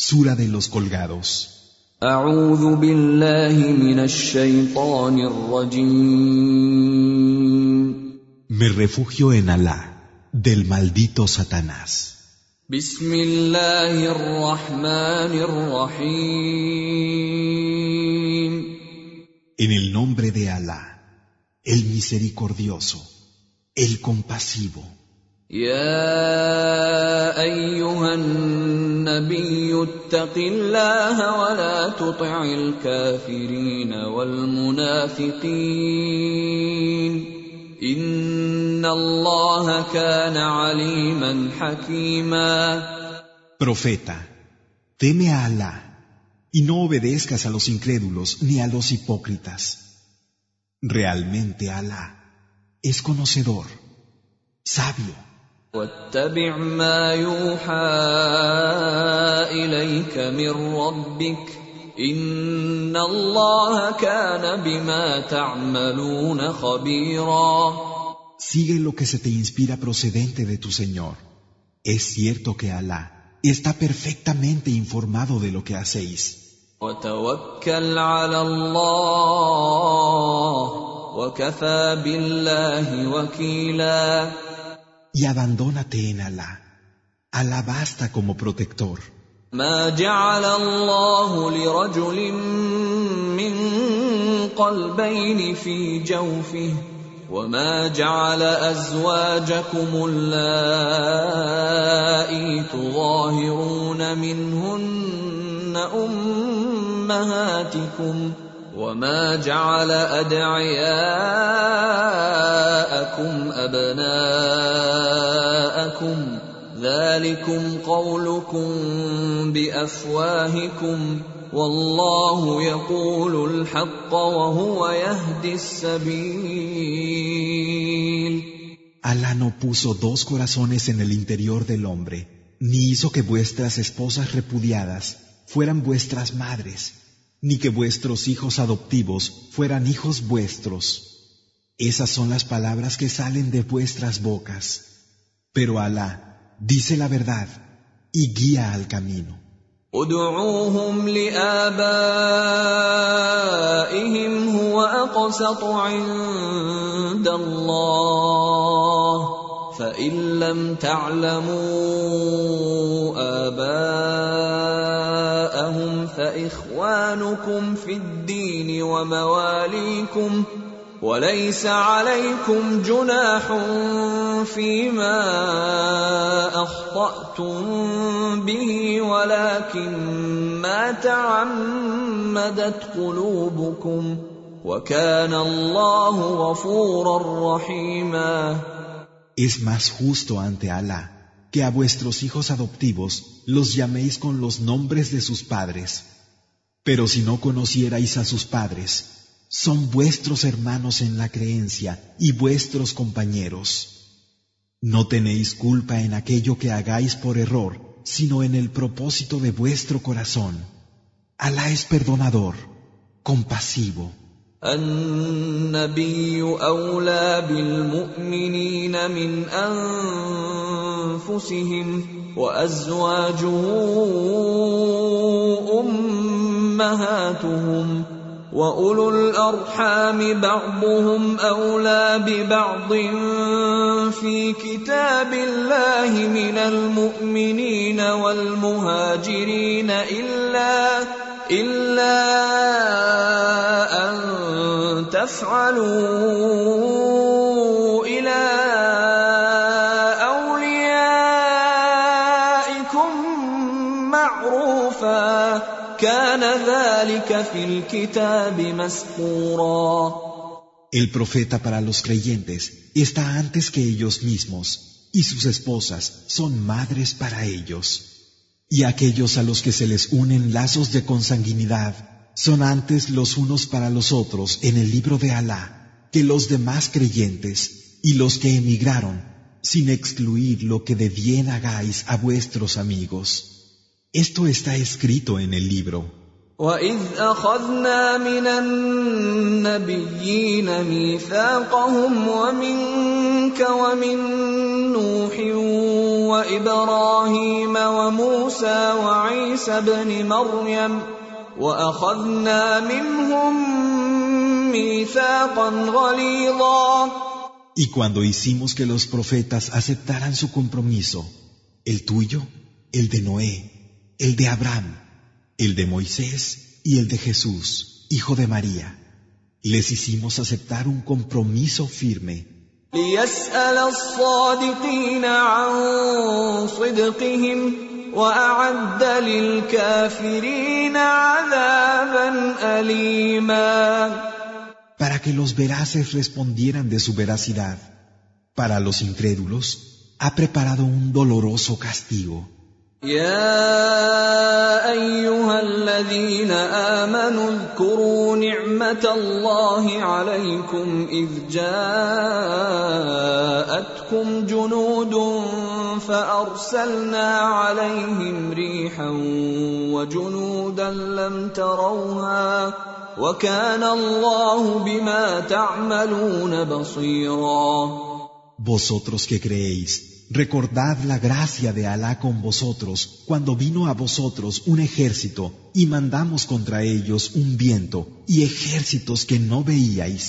Sura de los colgados. Me refugio en Alá, del maldito Satanás. En el nombre de Alá, el misericordioso, el compasivo. يا أيها النبي اتق الله ولا تطع الكافرين والمنافقين إن الله كان عليما حكيما Profeta, teme a Alá y no obedezcas a los incrédulos ni a los hipócritas. Realmente Alá es conocedor, sabio. واتبع ما يوحى إليك من ربك إن الله كان بما تعملون خبيرا Sigue lo que se te inspira procedente de tu Señor. Es cierto que Alá está perfectamente informado de lo que hacéis. وتوكل على الله وكفى بالله وكيلا Y abandónate en Alá. Alá basta como protector. ما جعل الله لرجل من قلبين في جوفه وما جعل ازواجكم اللائي تظاهرون منهن امهاتكم وما جعل ادعياءكم ابناءكم ذلكم قولكم بافواهكم والله يقول الحق وهو يهدي السبيل Alá no puso dos corazones en el interior del hombre, ni hizo que vuestras esposas repudiadas fueran vuestras madres, ni que vuestros hijos adoptivos fueran hijos vuestros. Esas son las palabras que salen de vuestras bocas. Pero Alá dice la verdad y guía al camino. ادعوهم لآبائهم هو أقسط عند الله فإن لم تعلموا آباءهم فإخوانكم في الدين ومواليكم وليس عليكم جناح فيما أخطأتم به ولكن ما تعمدت قلوبكم وكان الله غفورا رحيما. Es más justo ante Alá que a vuestros hijos adoptivos los llaméis con los nombres de sus padres. Pero si no conocierais a sus padres, son vuestros hermanos en la creencia y vuestros compañeros. No tenéis culpa en aquello que hagáis por error, sino en el propósito de vuestro corazón. Alá es perdonador, compasivo. أنفسهم وأزواج أمهاتهم وأولو الأرحام بعضهم أولى ببعض في كتاب الله من المؤمنين والمهاجرين إلا إلا أن تفعلوا El profeta para los creyentes está antes que ellos mismos, y sus esposas son madres para ellos. Y aquellos a los que se les unen lazos de consanguinidad son antes los unos para los otros en el libro de Alá que los demás creyentes y los que emigraron, sin excluir lo que de bien hagáis a vuestros amigos. Esto está escrito en el libro. واذ اخذنا من النبيين ميثاقهم ومنك ومن نوح وابراهيم وموسى وعيسى ابن مريم واخذنا منهم ميثاقا غليظا. Y cuando hicimos que los profetas aceptaran su compromiso, el tuyo, el de Noé, el de Abraham, el de Moisés y el de Jesús, hijo de María, les hicimos aceptar un compromiso firme. ليسأل الصادقين عن صدقهم وأعد للكافرين عذابا أليما para que los veraces respondieran de su veracidad. Para los incrédulos, ha preparado un doloroso castigo. يا أيها الذين آمنوا اذكروا نعمة الله عليكم إذ جاءتكم جنود فأرسلنا عليهم ريحا وجنودا لم تروها Vosotros que creéis, recordad la gracia de Alá con vosotros cuando vino a vosotros un ejército y mandamos contra ellos un viento y ejércitos que no veíais.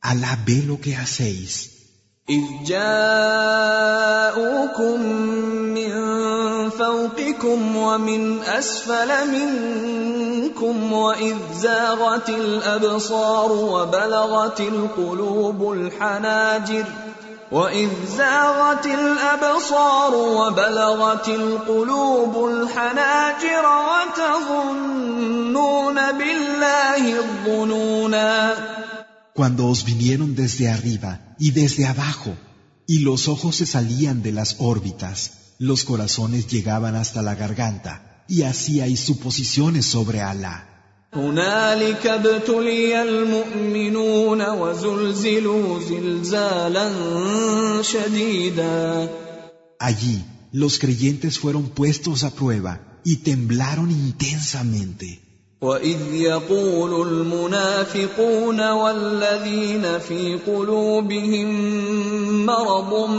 Alá ve lo que hacéis. فوقكم ومن اسفل منكم واذ زاغت الابصار وبلغت القلوب الحناجر واذ زاغت الابصار وبلغت القلوب الحناجر وتظنون بالله الظنونا Cuando os vinieron desde arriba y desde abajo, y los ojos se salían de las órbitas, los corazones llegaban hasta la garganta y hacíais suposiciones sobre Alá. هنالك ابتلي المؤمنون وزلزلوا زلزالا شديدا Allí los creyentes fueron puestos a prueba y temblaron intensamente. وإذ يقول المنافقون والذين في قلوبهم مرض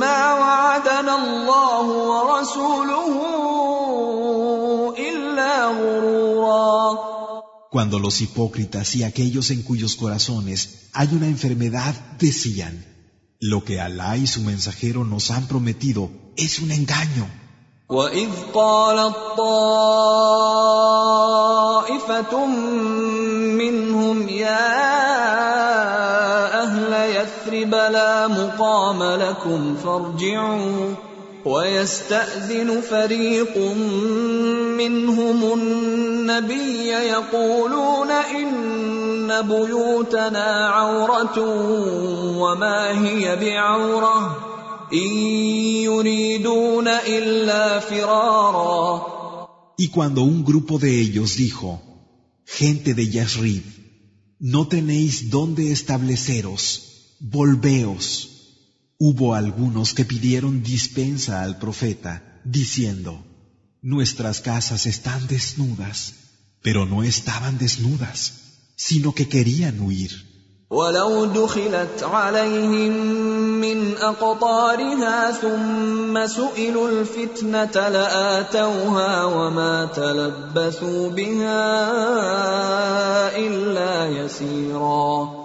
ما وعدنا الله ورسوله Cuando los hipócritas y aquellos en cuyos corazones hay una enfermedad decían, lo que Alá y su mensajero nos han prometido es un engaño. واذ قالت طائفه منهم يا اهل يثرب لا مقام لكم فارجعوا ويستاذن فريق منهم النبي يقولون ان بيوتنا عوره وما هي بعوره Y cuando un grupo de ellos dijo, gente de Yasrib, no tenéis dónde estableceros, volveos. Hubo algunos que pidieron dispensa al profeta, diciendo, nuestras casas están desnudas, pero no estaban desnudas, sino que querían huir. ولو دخلت عليهم من اقطارها ثم سئلوا الفتنه لاتوها وما تلبثوا بها الا يسيرا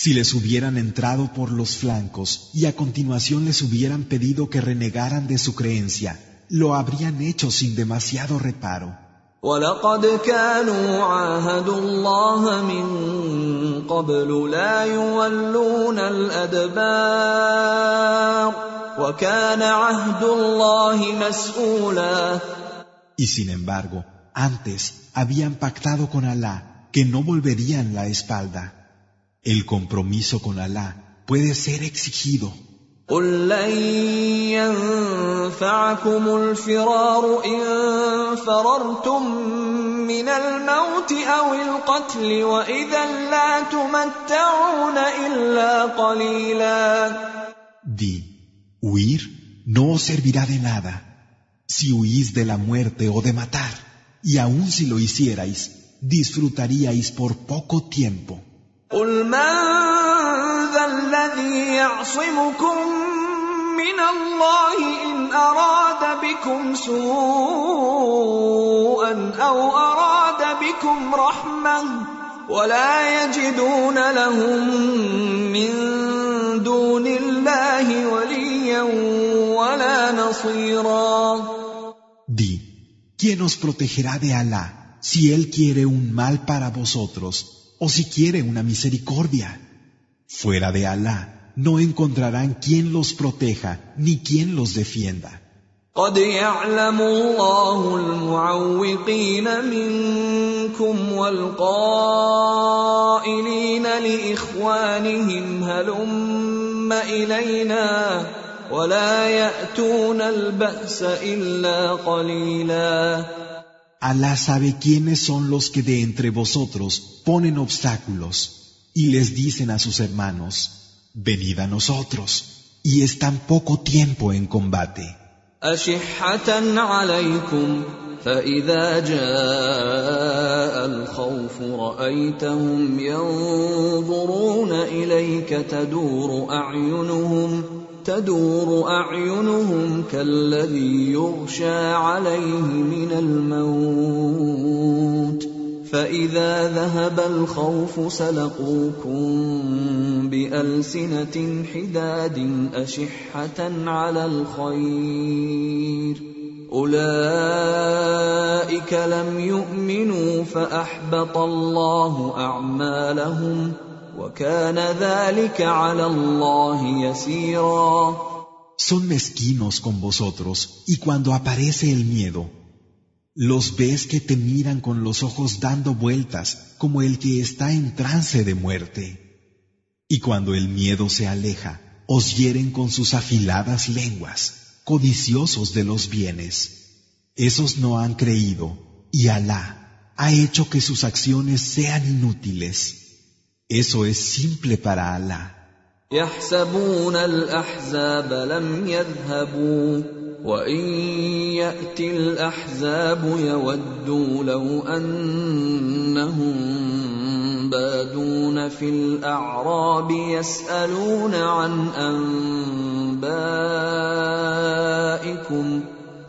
Si les hubieran entrado por los flancos y a continuación les hubieran pedido que renegaran de su creencia, lo habrían hecho sin demasiado reparo. ولقد كانوا عاهدوا الله من قبل لا يولون الادبار وكان عهد الله مسؤولا Y sin embargo, antes habían pactado con Alá que no volverían la espalda. El compromiso con Alá puede ser exigido. قل لن ينفعكم الفرار ان فررتم من الموت او القتل واذا لا تمتعون الا قليلا Di, huir no os servirá de nada si huís de la muerte o de matar, y aun si lo hicierais, disfrutaríais por poco tiempo. قل من ذا الذي يعصمكم من الله إن أراد بكم سوءا أو أراد بكم رحمة ولا يجدون لهم من دون الله وليا ولا نصيرا Di, ¿quién os protegerá de Alá si Él quiere un mal para vosotros? o si quiere una misericordia? Fuera de Alá no encontrarán quien los proteja ni quien los defienda. قد يعلم الله المعوقين منكم والقائلين لإخوانهم هلم إلينا ولا يأتون البأس إلا قليلا Alá sabe quiénes son los que de entre vosotros ponen obstáculos y les dicen a sus hermanos, venid a nosotros, y están poco tiempo en combate. أشحة عليكم فإذا جاء الخوف رأيتهم ينظرون إليك تدور أعينهم تدور أعينهم كالذي يغشى عليه من الموت فإذا ذهب الخوف سلقوكم بألسنة حداد أشحة على الخير أولئك لم يؤمنوا فأحبط الله أعمالهم وكان ذلك على الله يسيرا Son mezquinos con vosotros y cuando aparece el miedo, los ves que te miran con los ojos dando vueltas como el que está en trance de muerte. Y cuando el miedo se aleja, os hieren con sus afiladas lenguas, codiciosos de los bienes. Esos no han creído, y Alá ha hecho que sus acciones sean inútiles. Eso es simple para Alá. يحسبون الأحزاب لم يذهبوا وإن يأتي الأحزاب يودوا لو أنهم بادون في الأعراب يسألون عن أنبائكم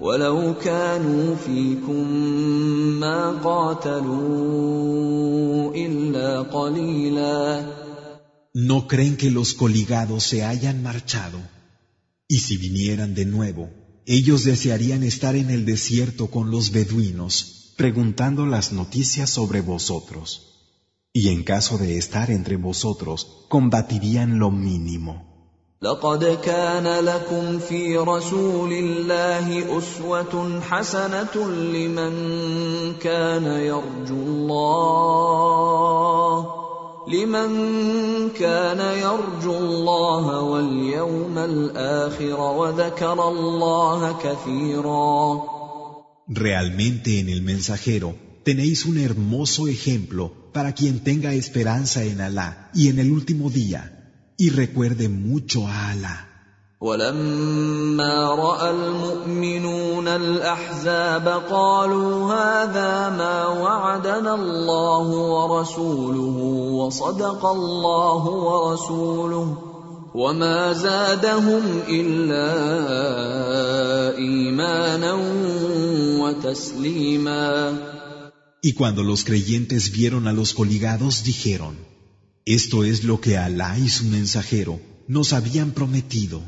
ولو كانوا فيكم ما قاتلوا إلا قليلا ¿No creen que los coligados se hayan marchado? Y si vinieran de nuevo, ellos desearían estar en el desierto con los beduinos, preguntando las noticias sobre vosotros. Y en caso de estar entre vosotros, combatirían lo mínimo. لقد كان لكم في رسول الله أسوة حسنة لمن كان يرجو الله لمن كان يرجو الله واليوم الآخر وذكر الله كثيرا Realmente en el mensajero tenéis un hermoso ejemplo para quien tenga esperanza en Alá y en el último día, y recuerde mucho a Alá. ولما راى المؤمنون الاحزاب قالوا هذا ما وعدنا الله ورسوله وصدق الله ورسوله وما زادهم الا ايمانا وتسليما Y cuando los creyentes vieron a los coligados, dijeron, Esto es lo que Alá y su mensajero nos habían prometido.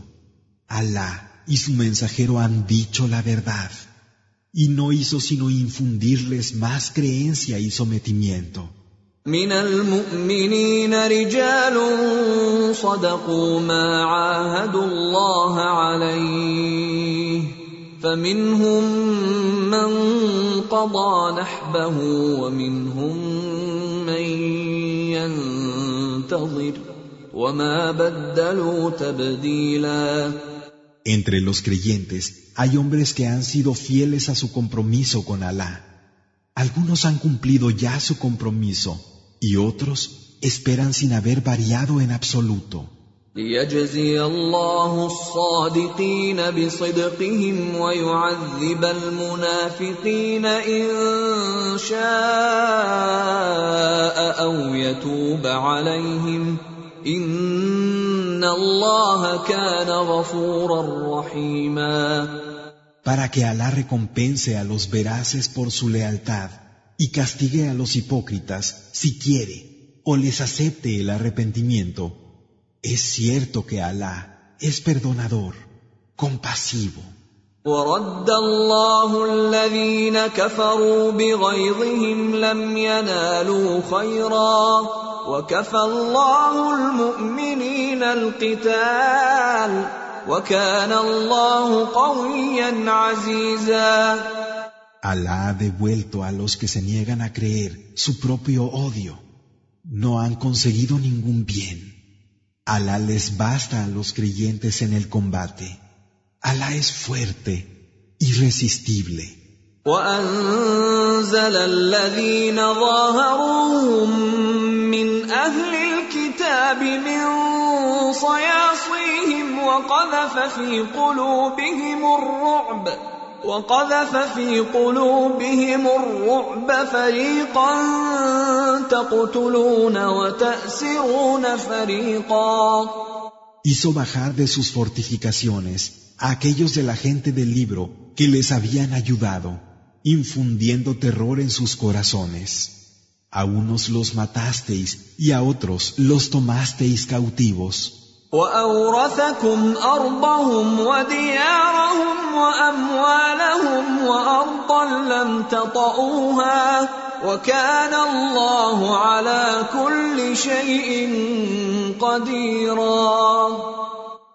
Alá y su mensajero han dicho la verdad, y no hizo sino infundirles más creencia y sometimiento. من المؤمنين رجال صدقوا ما عاهدوا الله عليه فمنهم من قضى نحبه ومنهم Entre los creyentes hay hombres que han sido fieles a su compromiso con Alá. Algunos han cumplido ya su compromiso y otros esperan sin haber variado en absoluto. ليجزي الله الصادقين بصدقهم ويعذب المنافقين ان شاء او يتوب عليهم ان الله كان غفورا رحيما para que Alá recompense a los veraces por su lealtad y castigue a los hipócritas si quiere o les acepte el arrepentimiento. Es cierto que Alá es perdonador, compasivo. ورد الله الذين كفروا بغيظهم لم ينالوا خيرا وكفى الله المؤمنين القتال وكان الله قويا عزيزا Alá ha devuelto a los que se niegan a creer su propio odio. No han conseguido ningún bien. Alá les basta a los creyentes en el combate. Alá es fuerte, irresistible. وأنزل الذين ظاهروهم من أهل الكتاب من صياصيهم وقذف في قلوبهم الرعب وقذف في قلوبهم الرعب فريقا تقتلون وتأسرون فريقا. Hizo bajar de sus fortificaciones a aquellos de la gente del libro que les habían ayudado, infundiendo terror en sus corazones. A unos los matasteis y a otros los tomasteis cautivos.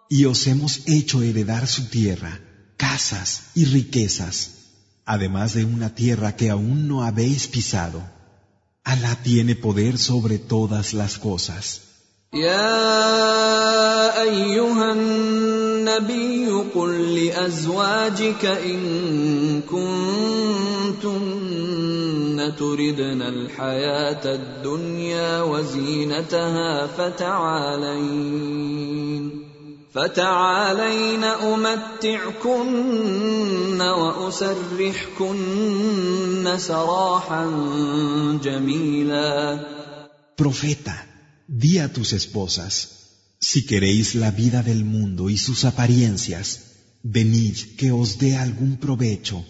Y os hemos hecho heredar su tierra, casas y riquezas, además de una tierra que aún no habéis pisado. Alá tiene poder sobre todas las cosas. يا ايها النبي قل لازواجك ان كنتن تردن الحياه الدنيا وزينتها فتعالين فتعالين امتعكن واسرحكن سراحا جميلا Profeta, di a tus esposas, si queréis la vida del mundo y sus apariencias, venid que os dé algún provecho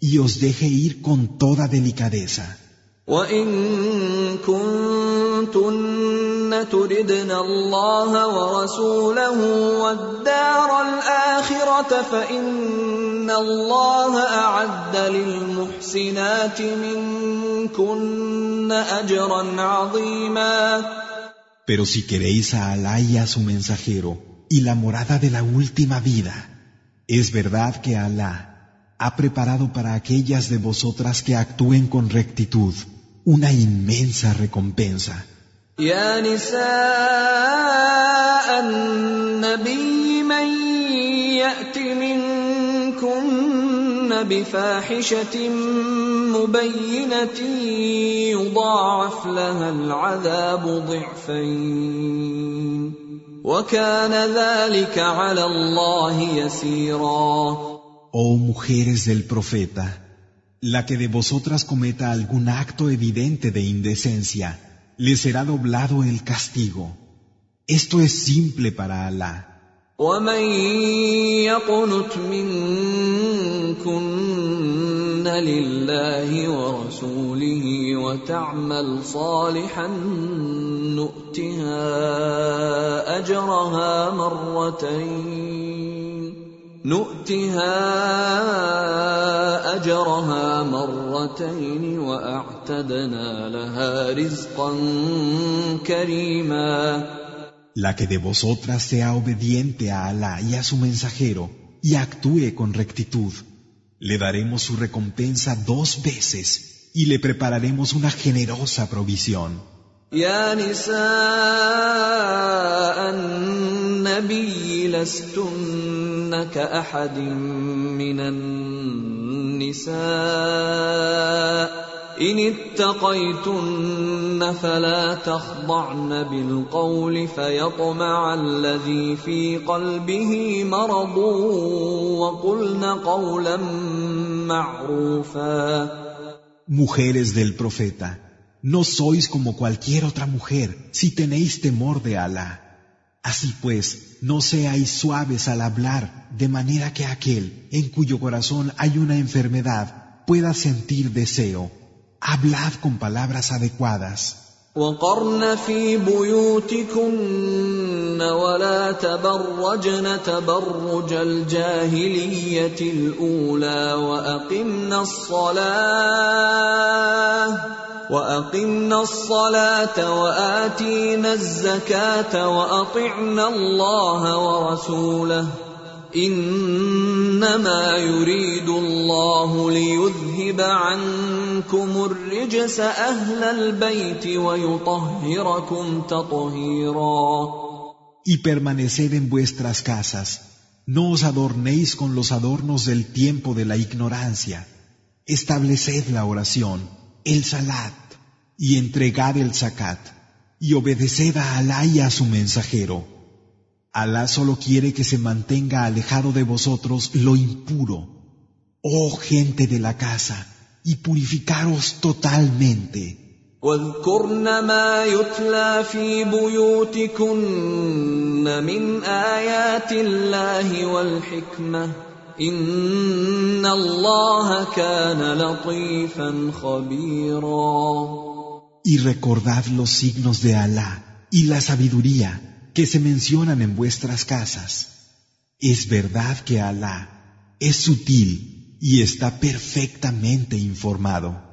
y os deje ir con toda delicadeza. وان كنتن تردن الله ورسوله والدار الاخره فان الله اعد للمحسنات منكن اجرا عظيما Pero si queréis a Alá y a su mensajero y la morada de la última vida, es verdad que Alá ha preparado para aquellas de vosotras que actúen con rectitud una inmensa recompensa. يا نساء النبي من يات منكن بفاحشه مبينه يضاعف لها العذاب ضعفين وكان ذلك على الله يسيرا Oh mujeres del profeta, la que de vosotras cometa algún acto evidente de indecencia, le será doblado el castigo. Esto es simple para Alá. ومن يقنت منكن لله ورسوله وتعمل صالحا نؤتها اجرها مرتين نؤتها اجرها مرتين واعتدنا لها رزقا كريما La que de vosotras sea obediente a Alá y a su mensajero y actúe con rectitud, le daremos su recompensa dos veces y le prepararemos una generosa provisión. يا نساء النبي لستن كأحد من النساء إن اتقيتن فلا تخضعن بالقول فيطمع الذي في قلبه مرض وقلن قولا معروفا Mujeres del profeta, no sois como cualquier otra mujer si tenéis temor de Alá. Así pues, no seáis suaves al hablar, de manera que aquel en cuyo corazón hay una enfermedad pueda sentir deseo. Hablad con palabras adecuadas. وقرن في بيوتكن ولا تبرجن تبرج الجاهليه الاولى واقمنا الصلاه واقمنا الصلاه واتينا الزكاه واطعنا الله ورسوله انما يريد الله ليذهب عنكم الرجس أهل البيت ويطهركم تطهيرا Y permaneced en vuestras casas. No os adornéis con los adornos del tiempo de la ignorancia. Estableced la oración, el salat, y entregad el zakat, y obedeced a Alá y a su mensajero. Alá solo quiere que se mantenga alejado de vosotros lo impuro. Oh gente de la casa, y purificaros totalmente. واذكرن ما يتلى في بيوتكن من ايات الله والحكمه Y recordad los signos de Alá y la sabiduría que se mencionan en vuestras casas. Es verdad que Alá es sutil y está perfectamente informado.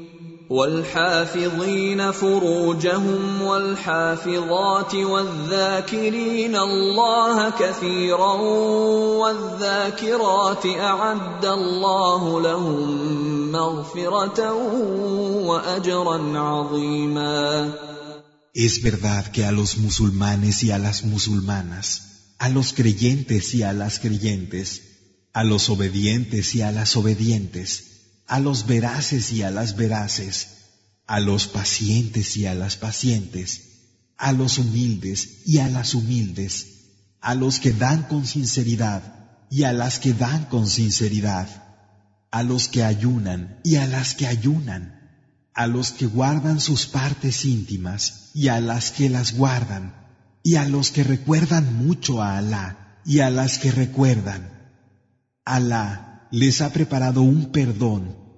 والحافظين فروجهم والحافظات والذاكرين الله كثيرا والذاكرات اعد الله لهم مغفره واجرا عظيما Es verdad que a los musulmanes y a las musulmanas, a los creyentes y a las creyentes, a los obedientes y a las obedientes, a los veraces y a las veraces, a los pacientes y a las pacientes, a los humildes y a las humildes, a los que dan con sinceridad y a las que dan con sinceridad, a los que ayunan y a las que ayunan, a los que guardan sus partes íntimas y a las que las guardan, y a los que recuerdan mucho a Alá y a las que recuerdan. Alá les ha preparado un perdón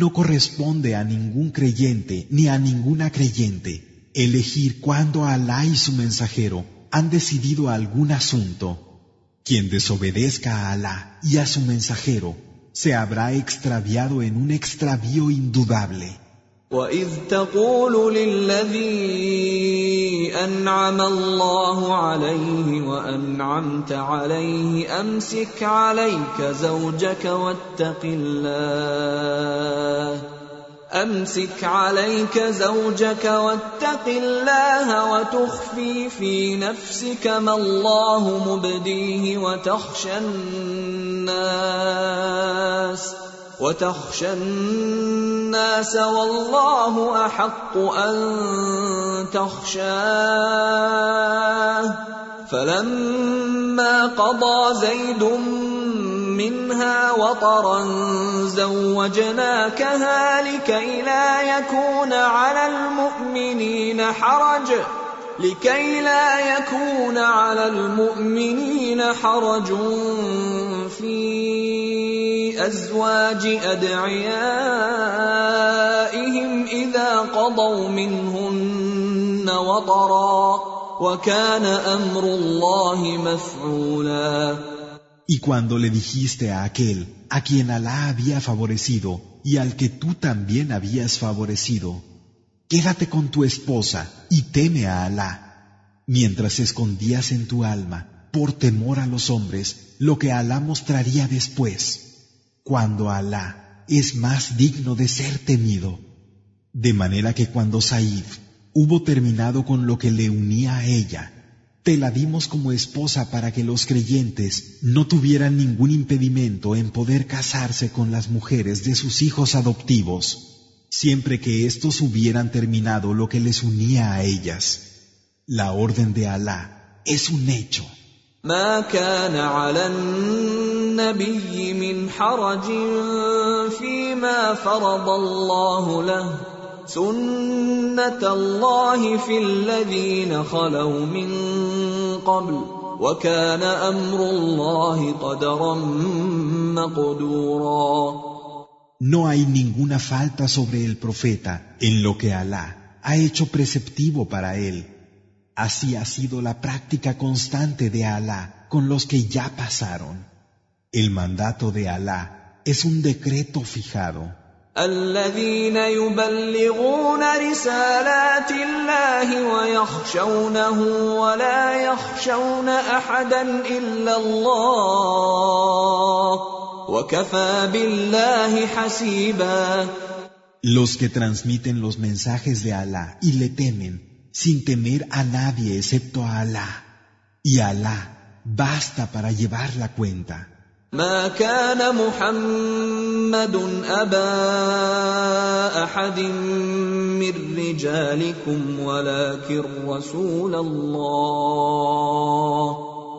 No corresponde a ningún creyente ni a ninguna creyente elegir cuándo Alá y su mensajero han decidido algún asunto. Quien desobedezca a Alá y a su mensajero se habrá extraviado en un extravío indudable. واذ تقول للذي انعم الله عليه وانعمت عليه امسك عليك زوجك واتق الله امسك عليك زوجك واتق الله وتخفي في نفسك ما الله مبديه وتخشى الناس وتخشى الناس والله أحق أن تخشاه. فلما قضى زيد منها وطرا زوجناكها لكي لا يكون على المؤمنين حرج. لكي لا يكون على المؤمنين حرج في لازواج ادعيائهم اذا قضوا منهن وطرا وكان امر الله مفعولا Y cuando le dijiste a aquel a quien Alá había favorecido y al que tú también habías favorecido, quédate con tu esposa y teme a Alá, mientras escondías en tu alma, por temor a los hombres, lo que Alá mostraría después, cuando Alá es más digno de ser temido. De manera que cuando Saif hubo terminado con lo que le unía a ella, te la dimos como esposa para que los creyentes no tuvieran ningún impedimento en poder casarse con las mujeres de sus hijos adoptivos, siempre que éstos hubieran terminado lo que les unía a ellas. La orden de Alá es un hecho. سنه الله في الذين خلوا من قبل وكان أمر الله قدرا مقدورا No hay ninguna falta sobre el profeta en lo que Alá ha hecho preceptivo para él. Así ha sido la práctica constante de Alá con los que ya pasaron. El mandato de Alá es un decreto fijado. الذين يبلغون رسالات الله ويخشونه ولا يخشون احدا الا الله وكفى بالله حسيبا Los que transmiten los mensajes de Alá y le temen sin temer a nadie excepto a Alá. Y Alá basta para llevar la cuenta. ما كان محمد أبا أحد من رجالكم ولكن رسول الله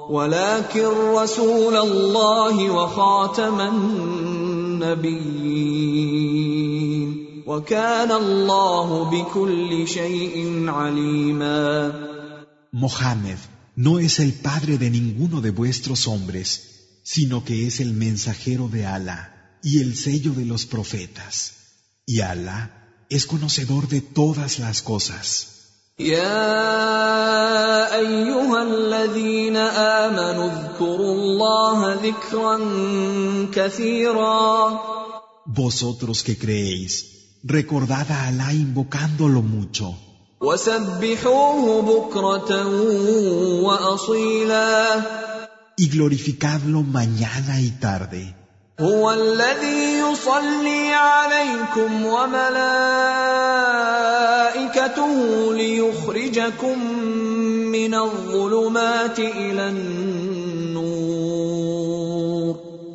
ولكن رسول الله وخاتم النبيين. وكان الله بكل شيء عليما. Mohammed no es el padre de ninguno de vuestros hombres. sino que es el mensajero de Alá y el sello de los profetas. Y Alá es conocedor de todas las cosas. يا ايها الذين امنوا اذكروا الله ذكرا كثيرا Vosotros que creéis, recordad a Alá invocándolo mucho. وسبحوه بكرة وأصيلا y glorificadlo mañana y tarde. هو الذي يصلي عليكم وملائكته ليخرجكم من الظلمات الى النور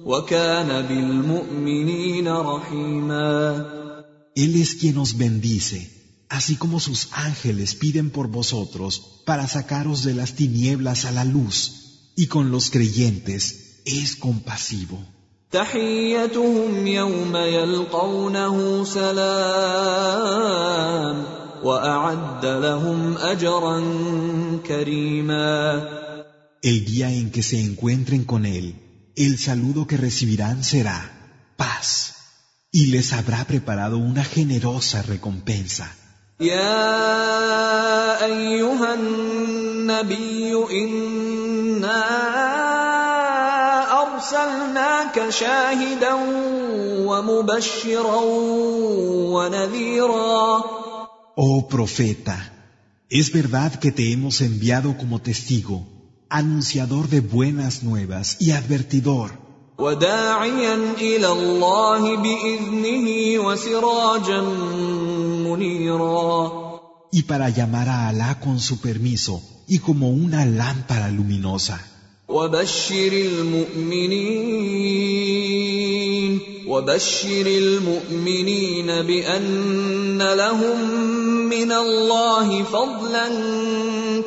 وكان بالمؤمنين رحيما Él es quien os bendice, así como sus ángeles piden por vosotros para sacaros de las tinieblas a la luz. y con los creyentes es compasivo. تحيتهم يوم يلقونه سلام واعد لهم اجرا كريما El día en que se encuentren con él, el saludo que recibirán será paz, y les habrá preparado una generosa recompensa. يا ايها النبي انا ارسلناك شاهدا ومبشرا ونذيرا Oh profeta, es verdad que te hemos enviado como testigo, anunciador de buenas nuevas y advertidor. وداعيا إلى الله باذنه وسراجا منيرا y para llamar a Alá con su permiso y como una lámpara luminosa. وبشر المؤمنين وبشر المؤمنين بان لهم من الله فضلا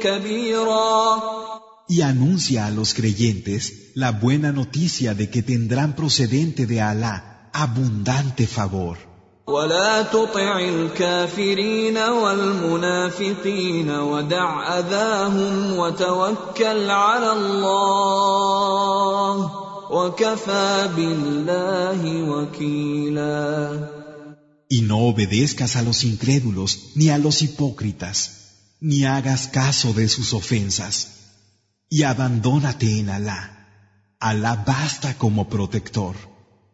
كبيرا Y anuncia a los creyentes la buena noticia de que tendrán procedente de Alá abundante favor. ولا تطع الكافرين والمنافقين ودع اذاهم وتوكل على الله وكفى بالله وكيلا Y no obedezcas a los incrédulos ni a los hipócritas, ni hagas caso de sus ofensas, y abandónate en Alá. Alá basta como protector.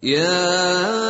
يا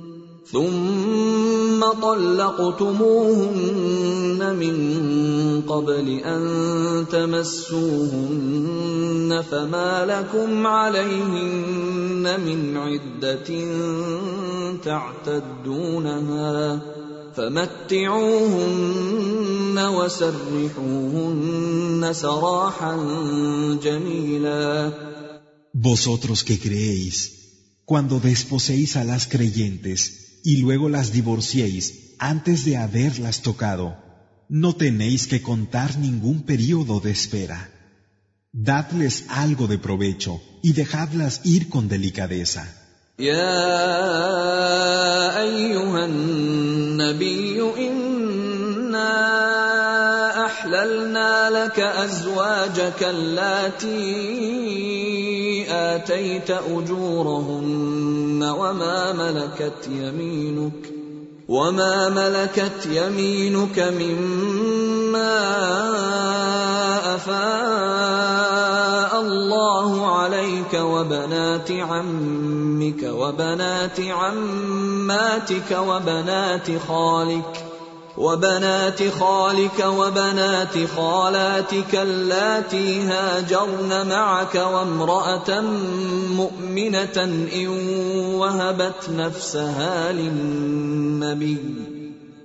ثم طلقتموهن من قبل أن تمسوهن فما لكم عليهن من عدة تعتدونها فمتعوهن وسرحوهن سراحا جميلا. Vosotros que creéis, cuando desposéis a las creyentes, y luego las divorciéis antes de haberlas tocado, no tenéis que contar ningún período de espera. Dadles algo de provecho y dejadlas ir con delicadeza. آتيت أجورهن وما ملكت يمينك وما ملكت يمينك مما أفاء الله عليك وبنات عمك وبنات عماتك وبنات خالك وبنات خالك وبنات خالاتك اللاتي هاجرن معك وامرأة مؤمنة إن وهبت نفسها للنبي.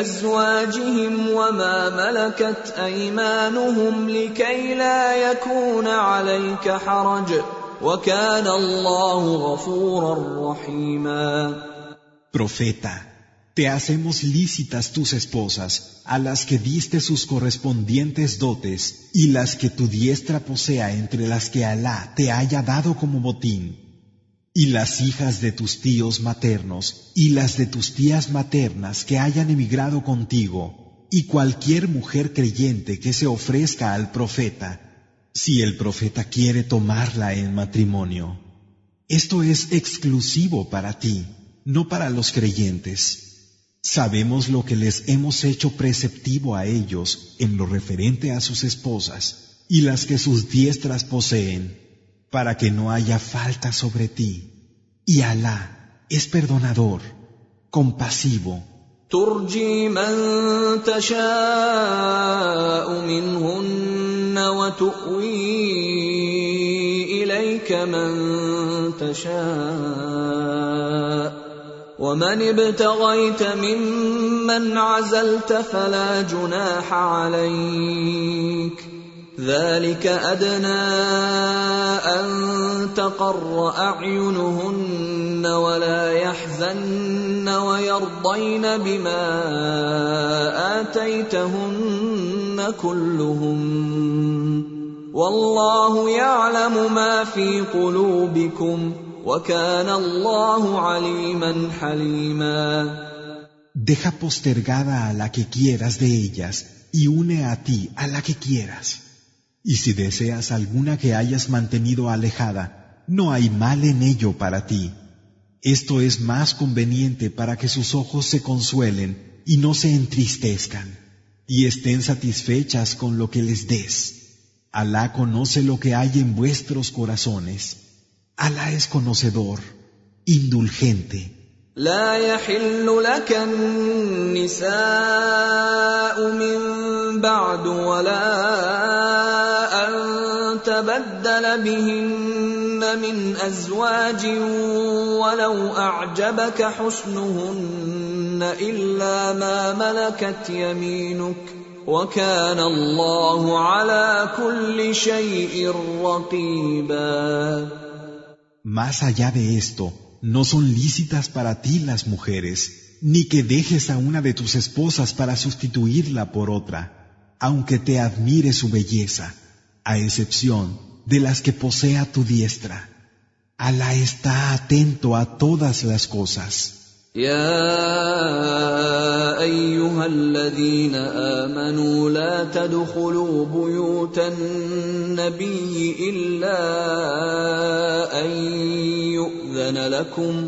ازواجهم وما ملكت ايمانهم لكي لا يكون عليك حرج وكان الله غفورا رحيما Profeta, te hacemos lícitas tus esposas, a las que diste sus correspondientes dotes, y las que tu diestra posea entre las que Alá te haya dado como botín y las hijas de tus tíos maternos y las de tus tías maternas que hayan emigrado contigo, y cualquier mujer creyente que se ofrezca al profeta, si el profeta quiere tomarla en matrimonio. Esto es exclusivo para ti, no para los creyentes. Sabemos lo que les hemos hecho preceptivo a ellos en lo referente a sus esposas y las que sus diestras poseen para que no haya falta sobre ti. Y Alá es perdonador, compasivo. ترجي من تشاء منهن وتؤوي إليك من تشاء ومن ابتغيت ممن عزلت فلا جناح عليك ذلك أدنى أن تقر أعينهن ولا يحزن ويرضين بما آتيتهن كلهم والله يعلم ما في قلوبكم وكان الله عليما حليما Deja postergada a la que quieras de ellas y une a ti a la que quieras. Y si deseas alguna que hayas mantenido alejada, no hay mal en ello para ti. Esto es más conveniente para que sus ojos se consuelen y no se entristezcan, y estén satisfechas con lo que les des. Alá conoce lo que hay en vuestros corazones. Alá es conocedor, indulgente. تبدل بهن من أزواج ولو أعجبك حسنهن إلا ما ملكت يمينك وكان الله على كل شيء رقيبا. Más allá de esto, no son lícitas para ti las mujeres, ni que dejes a una de tus esposas para sustituirla por otra, aunque te admire su belleza, a excepción de las que posea tu diestra. Alá está atento a todas las cosas. يا أيها الذين آمنوا لا تدخلوا بيوت النبي إلا أن يؤذن لكم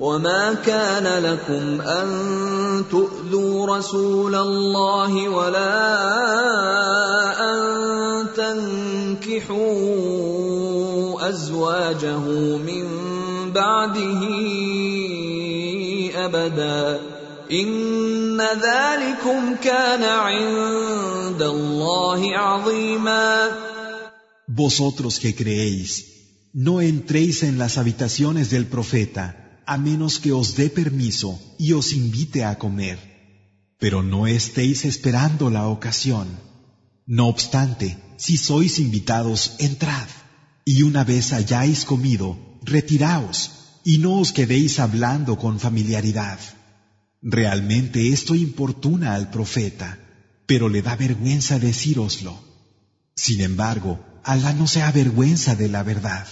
وما كان لكم ان تؤذوا رسول الله ولا ان تنكحوا ازواجه من بعده ابدا ان ذلكم كان عند الله عظيما Vosotros que creéis, no entréis en las habitaciones del profeta a menos que os dé permiso y os invite a comer, pero no estéis esperando la ocasión. No obstante, si sois invitados, entrad, y una vez hayáis comido, retiraos, y no os quedéis hablando con familiaridad. Realmente esto importuna al profeta, pero le da vergüenza decíroslo. Sin embargo, Alá no se avergüenza de la verdad.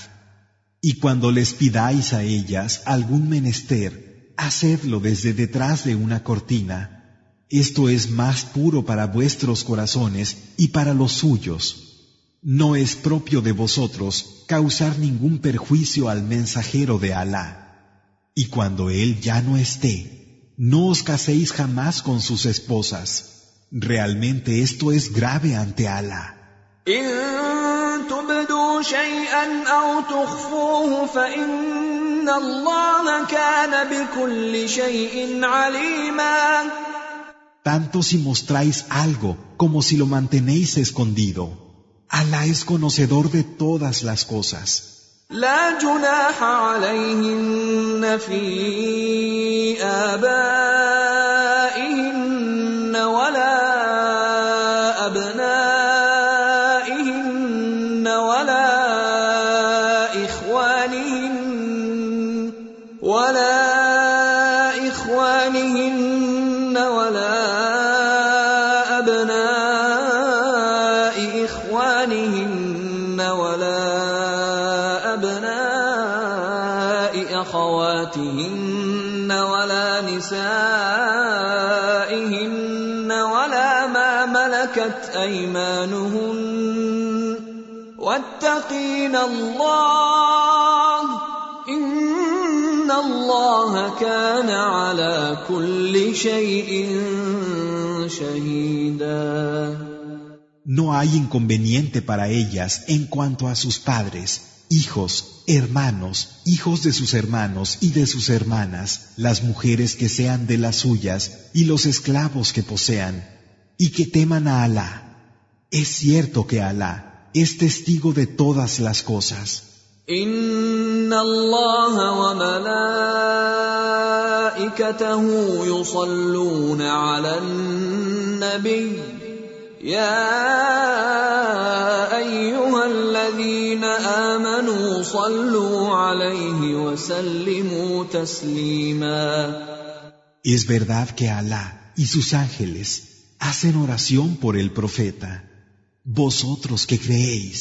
Y cuando les pidáis a ellas algún menester, hacedlo desde detrás de una cortina. Esto es más puro para vuestros corazones y para los suyos. No es propio de vosotros causar ningún perjuicio al mensajero de Alá. Y cuando él ya no esté, no os caséis jamás con sus esposas. Realmente esto es grave ante Alá. إن تبدوا شيئا أو تخفوه فإن الله كان بكل شيء عليما Tanto si mostráis algo como si lo mantenéis escondido. Alá es conocedor de todas las cosas. لا جناح عليهن في آبائهن الله إن الله كان على كل شيء شهيدا No hay inconveniente para ellas en cuanto a sus padres, hijos, hermanos, hijos de sus hermanos y de sus hermanas, las mujeres que sean de las suyas y los esclavos que posean, y que teman a Alá. Es cierto que Alá es testigo de todas las cosas. إن الله وملائكته يصلون على النبي يا أيها الذين آمنوا صلوا عليه وسلموا تسليما Es verdad que Alá y sus ángeles hacen oración por el profeta. Vosotros que creéis,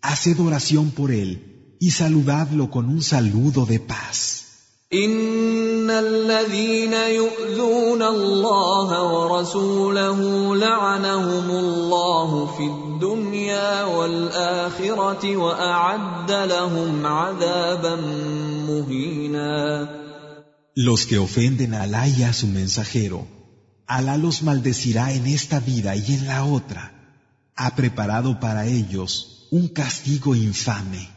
haced oración por él y saludadlo con un saludo de paz. ان الذين يؤذون الله ورسوله لعنهم الله في الدنيا والاخره واعد لهم عذابا مهينا Los que ofenden a Alá y a su mensajero, Alá los maldecirá en esta vida y en la otra. Ha preparado para ellos un castigo infame.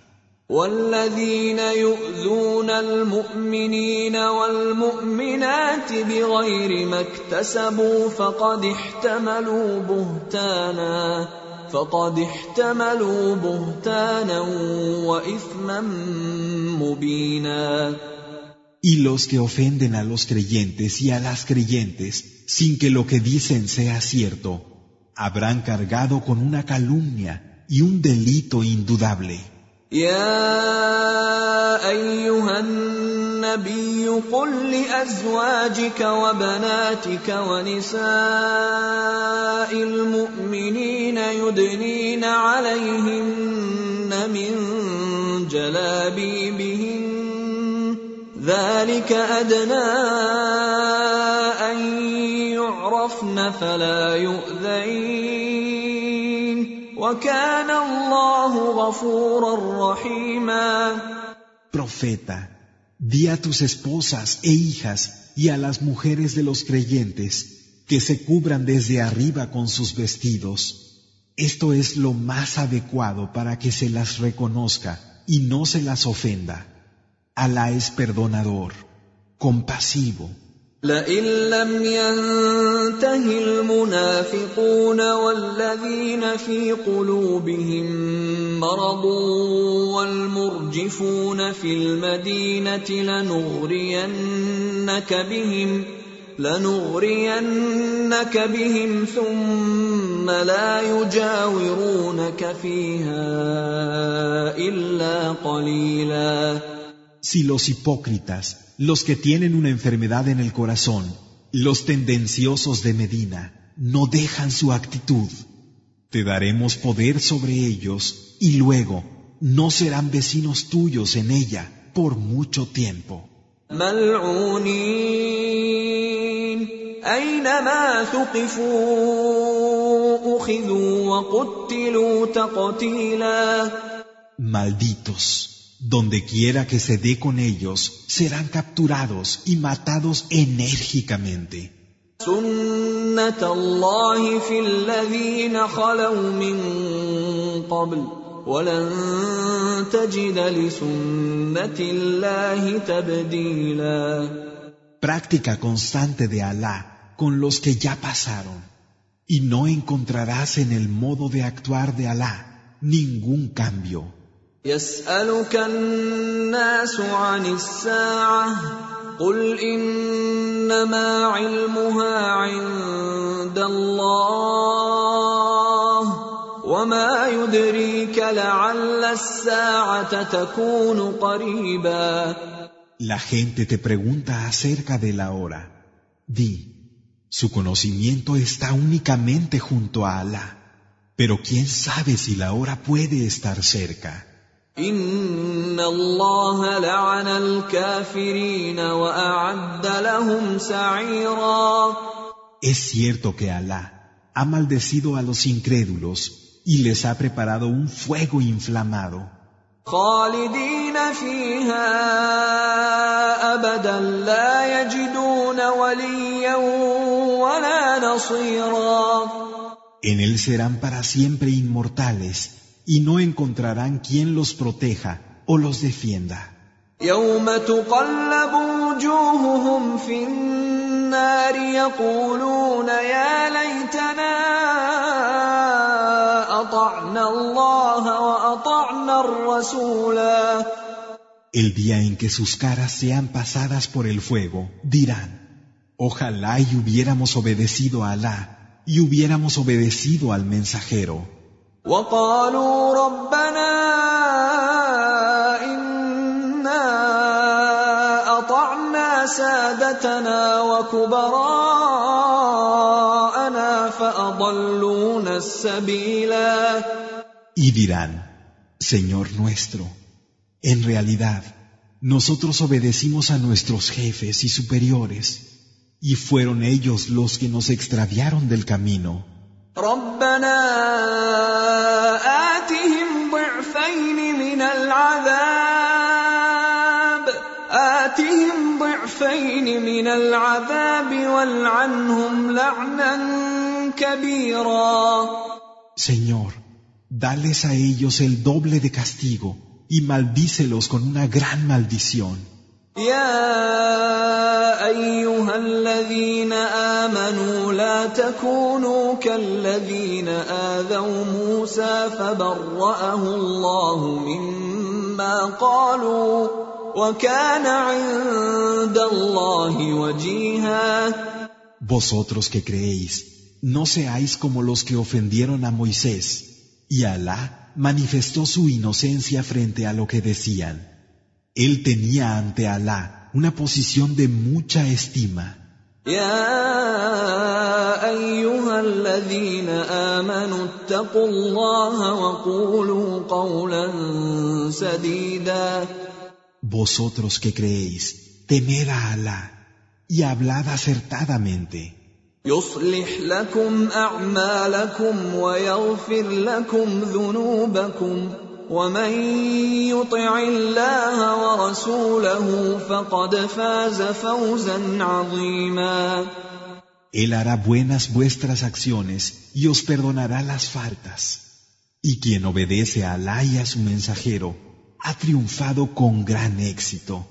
والذين يؤذون المؤمنين والمؤمنات بغير ما اكتسبوا فقد احتملوا بهتانا فقد احتملوا بهتانا واثما مبينا Y los que ofenden a los creyentes y a las creyentes sin que lo que dicen sea cierto, habrán cargado con una calumnia y un delito indudable. يا أيها النبي قل لأزواجك وبناتك ونساء المؤمنين يدنين عليهن من جلابيبهن ذلك أدنى أن يعرفن فلا يؤذين وكان الله غفورا رحيما Profeta, di a tus esposas e hijas y a las mujeres de los creyentes que se cubran desde arriba con sus vestidos. Esto es lo más adecuado para que se las reconozca y no se las ofenda. Alá es perdonador, compasivo. لئن لم ينته المنافقون والذين في قلوبهم مرض والمرجفون في المدينة لنغرينك بهم لنغرينك بهم ثم لا يجاورونك فيها إلا قليلاً. Si los hipócritas, los que tienen una enfermedad en el corazón, los tendenciosos de Medina, no dejan su actitud, te daremos poder sobre ellos y luego no serán vecinos tuyos en ella por mucho tiempo. Malditos. Donde quiera que se dé con ellos, serán capturados y matados enérgicamente. Práctica constante de Alá con los que ya pasaron. Y no encontrarás en el modo de actuar de Alá ningún cambio. يسألك الناس عن الساعة قل إنما علمها عند الله وما يدريك لعل الساعة تكون قريبا La gente te pregunta acerca de la hora. Di, su conocimiento está únicamente junto a Alá, pero quién sabe si la hora puede estar cerca. ان الله لعن الكافرين واعد لهم سعيرا Es cierto que Alá ha maldecido a los incrédulos y les ha preparado un fuego inflamado. خالدين فيها ابدا لا يجدون وليا ولا نصيرا En él serán para siempre inmortales y no encontrarán quien los proteja o los defienda. يوم تقلب وجوههم في النار يقولون يا ليتنا أطعنا الله وأطعنا الرسولا El día en que sus caras sean pasadas por el fuego, dirán, ojalá y hubiéramos obedecido a Alá y hubiéramos obedecido al mensajero. وقالوا ربنا إنا أطعنا سادتنا وكبراءنا أضلون السبيلا Y dirán, Señor nuestro, en realidad, nosotros obedecimos a nuestros jefes y superiores, y fueron ellos los que nos extraviaron del camino. ربنا آتهم ضعفين من العذاب آتهم ضعفين من العذاب والعنهم لعنا كبيرا Señor, dales a ellos el doble de castigo y maldícelos con una gran maldición. يا ايها الذين امنوا لا تكونوا كالذين اذوا موسى فبرأه الله مما قالوا وكان عند الله وجيها Vosotros que creéis, no seáis como los que ofendieron a Moisés, y Alá manifestó su inocencia frente a lo que decían. Él tenía ante Alá una posición de mucha estima. يا ايها الذين امنوا اتقوا الله وقولوا قولا سديدا Vosotros que creéis, temed a Alá y hablad acertadamente. يصلح لكم اعمالكم ويغفر لكم ذنوبكم ومن يطع الله ورسوله فقد فاز فوزا عظيما Él hará buenas vuestras acciones y os perdonará las faltas. Y quien obedece a Alá y a su mensajero ha triunfado con gran éxito.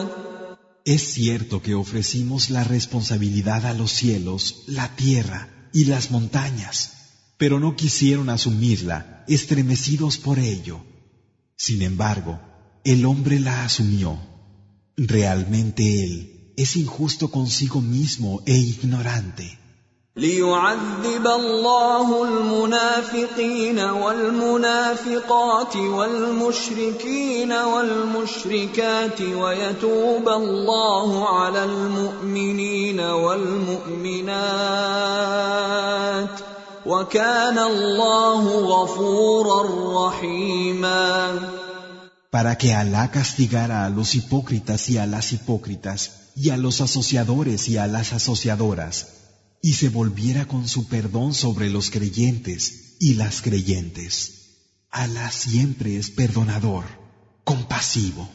Es cierto que ofrecimos la responsabilidad a los cielos, la tierra y las montañas, pero no quisieron asumirla, estremecidos por ello. Sin embargo, el hombre la asumió. Realmente él es injusto consigo mismo e ignorante. ليعذب الله المنافقين والمنافقات والمشركين والمشركات ويتوب الله على المؤمنين والمؤمنات وكان الله غفورا رحيما. Para que Alá castigara a los hipócritas y a las hipócritas, y a los asociadores y a las asociadoras, y se volviera con su perdón sobre los creyentes y las creyentes. Alá siempre es perdonador, compasivo.